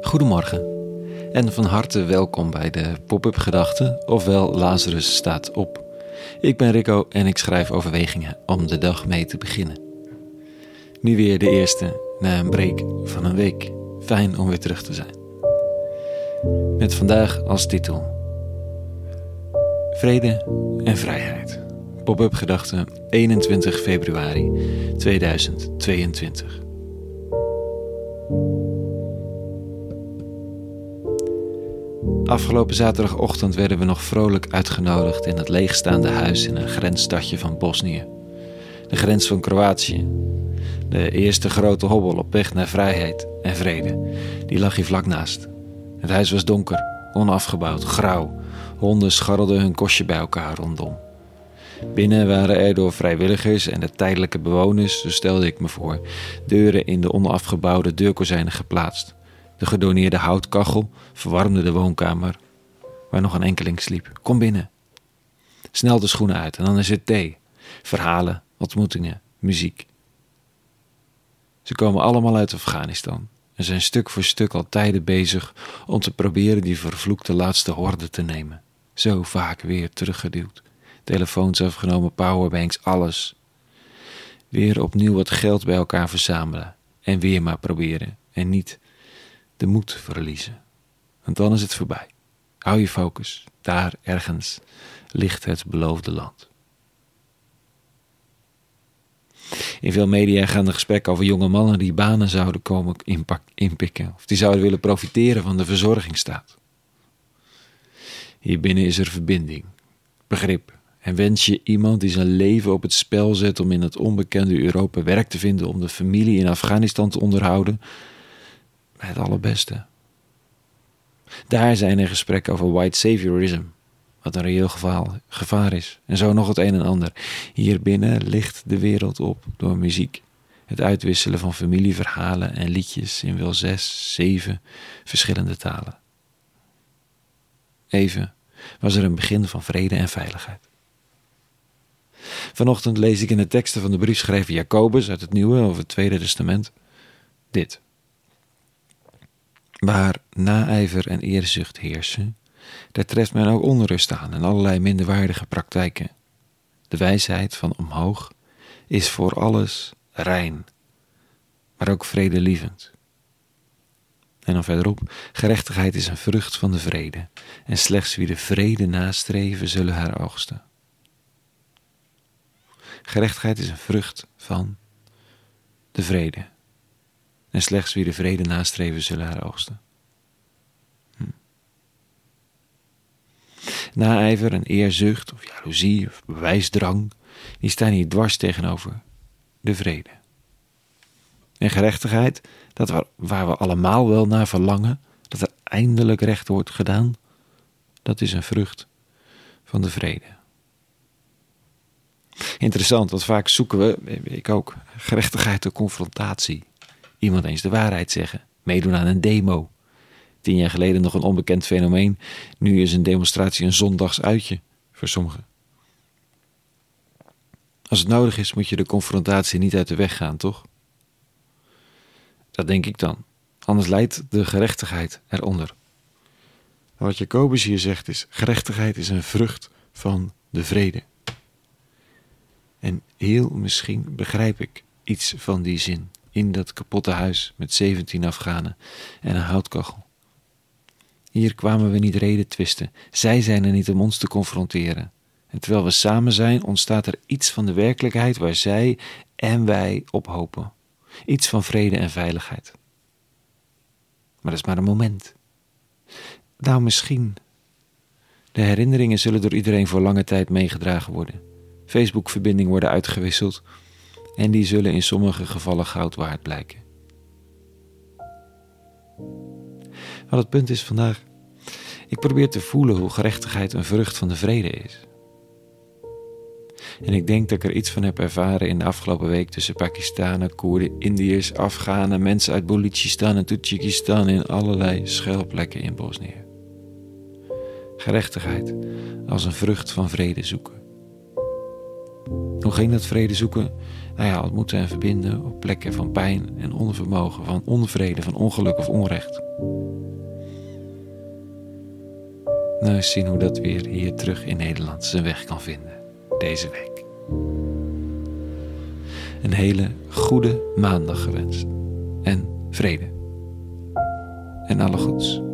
Goedemorgen en van harte welkom bij de Pop-up Gedachten, ofwel Lazarus staat op. Ik ben Rico en ik schrijf overwegingen om de dag mee te beginnen. Nu weer de eerste na een break van een week. Fijn om weer terug te zijn. Met vandaag als titel Vrede en vrijheid. Pop-up gedachten 21 februari 2022. Afgelopen zaterdagochtend werden we nog vrolijk uitgenodigd in het leegstaande huis in een grensstadje van Bosnië. De grens van Kroatië. De eerste grote hobbel op weg naar vrijheid en vrede. Die lag hier vlak naast. Het huis was donker, onafgebouwd, grauw. Honden scharrelden hun kostje bij elkaar rondom. Binnen waren er door vrijwilligers en de tijdelijke bewoners, zo stelde ik me voor, deuren in de onafgebouwde deurkozijnen geplaatst. De gedoneerde houtkachel verwarmde de woonkamer, waar nog een enkeling sliep. Kom binnen. Snel de schoenen uit en dan is het thee. Verhalen, ontmoetingen, muziek. Ze komen allemaal uit Afghanistan en zijn stuk voor stuk al tijden bezig om te proberen die vervloekte laatste horde te nemen. Zo vaak weer teruggeduwd. Telefoons afgenomen, powerbanks, alles. Weer opnieuw wat geld bij elkaar verzamelen en weer maar proberen en niet de moed verliezen. Want dan is het voorbij. Hou je focus. Daar ergens ligt het beloofde land. In veel media gaan de gesprekken over jonge mannen die banen zouden komen inpikken. Of die zouden willen profiteren van de verzorgingsstaat. Hier binnen is er verbinding, begrip. En wens je iemand die zijn leven op het spel zet om in het onbekende Europa werk te vinden om de familie in Afghanistan te onderhouden, het allerbeste. Daar zijn er gesprekken over white saviorism, wat een reëel gevaar, gevaar is. En zo nog het een en ander. Hier binnen ligt de wereld op door muziek. Het uitwisselen van familieverhalen en liedjes in wel zes, zeven verschillende talen. Even was er een begin van vrede en veiligheid. Vanochtend lees ik in de teksten van de briefschrijver Jacobus uit het Nieuwe over het Tweede Testament dit. Waar naijver en eerzucht heersen, daar treft men ook onrust aan en allerlei minderwaardige praktijken. De wijsheid van omhoog is voor alles rein, maar ook vredelievend. En dan verderop, gerechtigheid is een vrucht van de vrede, en slechts wie de vrede nastreven zullen haar oogsten. Gerechtigheid is een vrucht van de vrede. En slechts wie de vrede nastreven zullen haar oogsten. Hm. Naijver en eerzucht of jaloezie of bewijsdrang, die staan hier dwars tegenover de vrede. En gerechtigheid, dat waar, waar we allemaal wel naar verlangen, dat er eindelijk recht wordt gedaan, dat is een vrucht van de vrede. Interessant, want vaak zoeken we, ik ook, gerechtigheid de confrontatie. Iemand eens de waarheid zeggen, meedoen aan een demo. Tien jaar geleden nog een onbekend fenomeen, nu is een demonstratie een zondags uitje voor sommigen. Als het nodig is, moet je de confrontatie niet uit de weg gaan, toch? Dat denk ik dan. Anders leidt de gerechtigheid eronder. wat Jacobus hier zegt is: gerechtigheid is een vrucht van de vrede. En heel misschien begrijp ik iets van die zin in dat kapotte huis met 17 Afghanen en een houtkachel. Hier kwamen we niet reden twisten. Zij zijn er niet om ons te confronteren. En terwijl we samen zijn, ontstaat er iets van de werkelijkheid waar zij en wij op hopen. Iets van vrede en veiligheid. Maar dat is maar een moment. Nou, misschien. De herinneringen zullen door iedereen voor lange tijd meegedragen worden. Facebook-verbindingen worden uitgewisseld en die zullen in sommige gevallen goud waard blijken. Wat het punt is vandaag, ik probeer te voelen hoe gerechtigheid een vrucht van de vrede is. En ik denk dat ik er iets van heb ervaren in de afgelopen week tussen Pakistanen, Koerden, Indiërs, Afghanen, mensen uit Balochistan en Tajikistan in allerlei schuilplekken in Bosnië. Gerechtigheid als een vrucht van vrede zoeken. Hoe ging dat vrede zoeken? nou ja, ontmoeten en verbinden op plekken van pijn en onvermogen, van onvrede, van ongeluk of onrecht. Nou, eens zien hoe dat weer hier terug in Nederland zijn weg kan vinden, deze week. Een hele goede maandag gewenst en vrede. En alle goeds.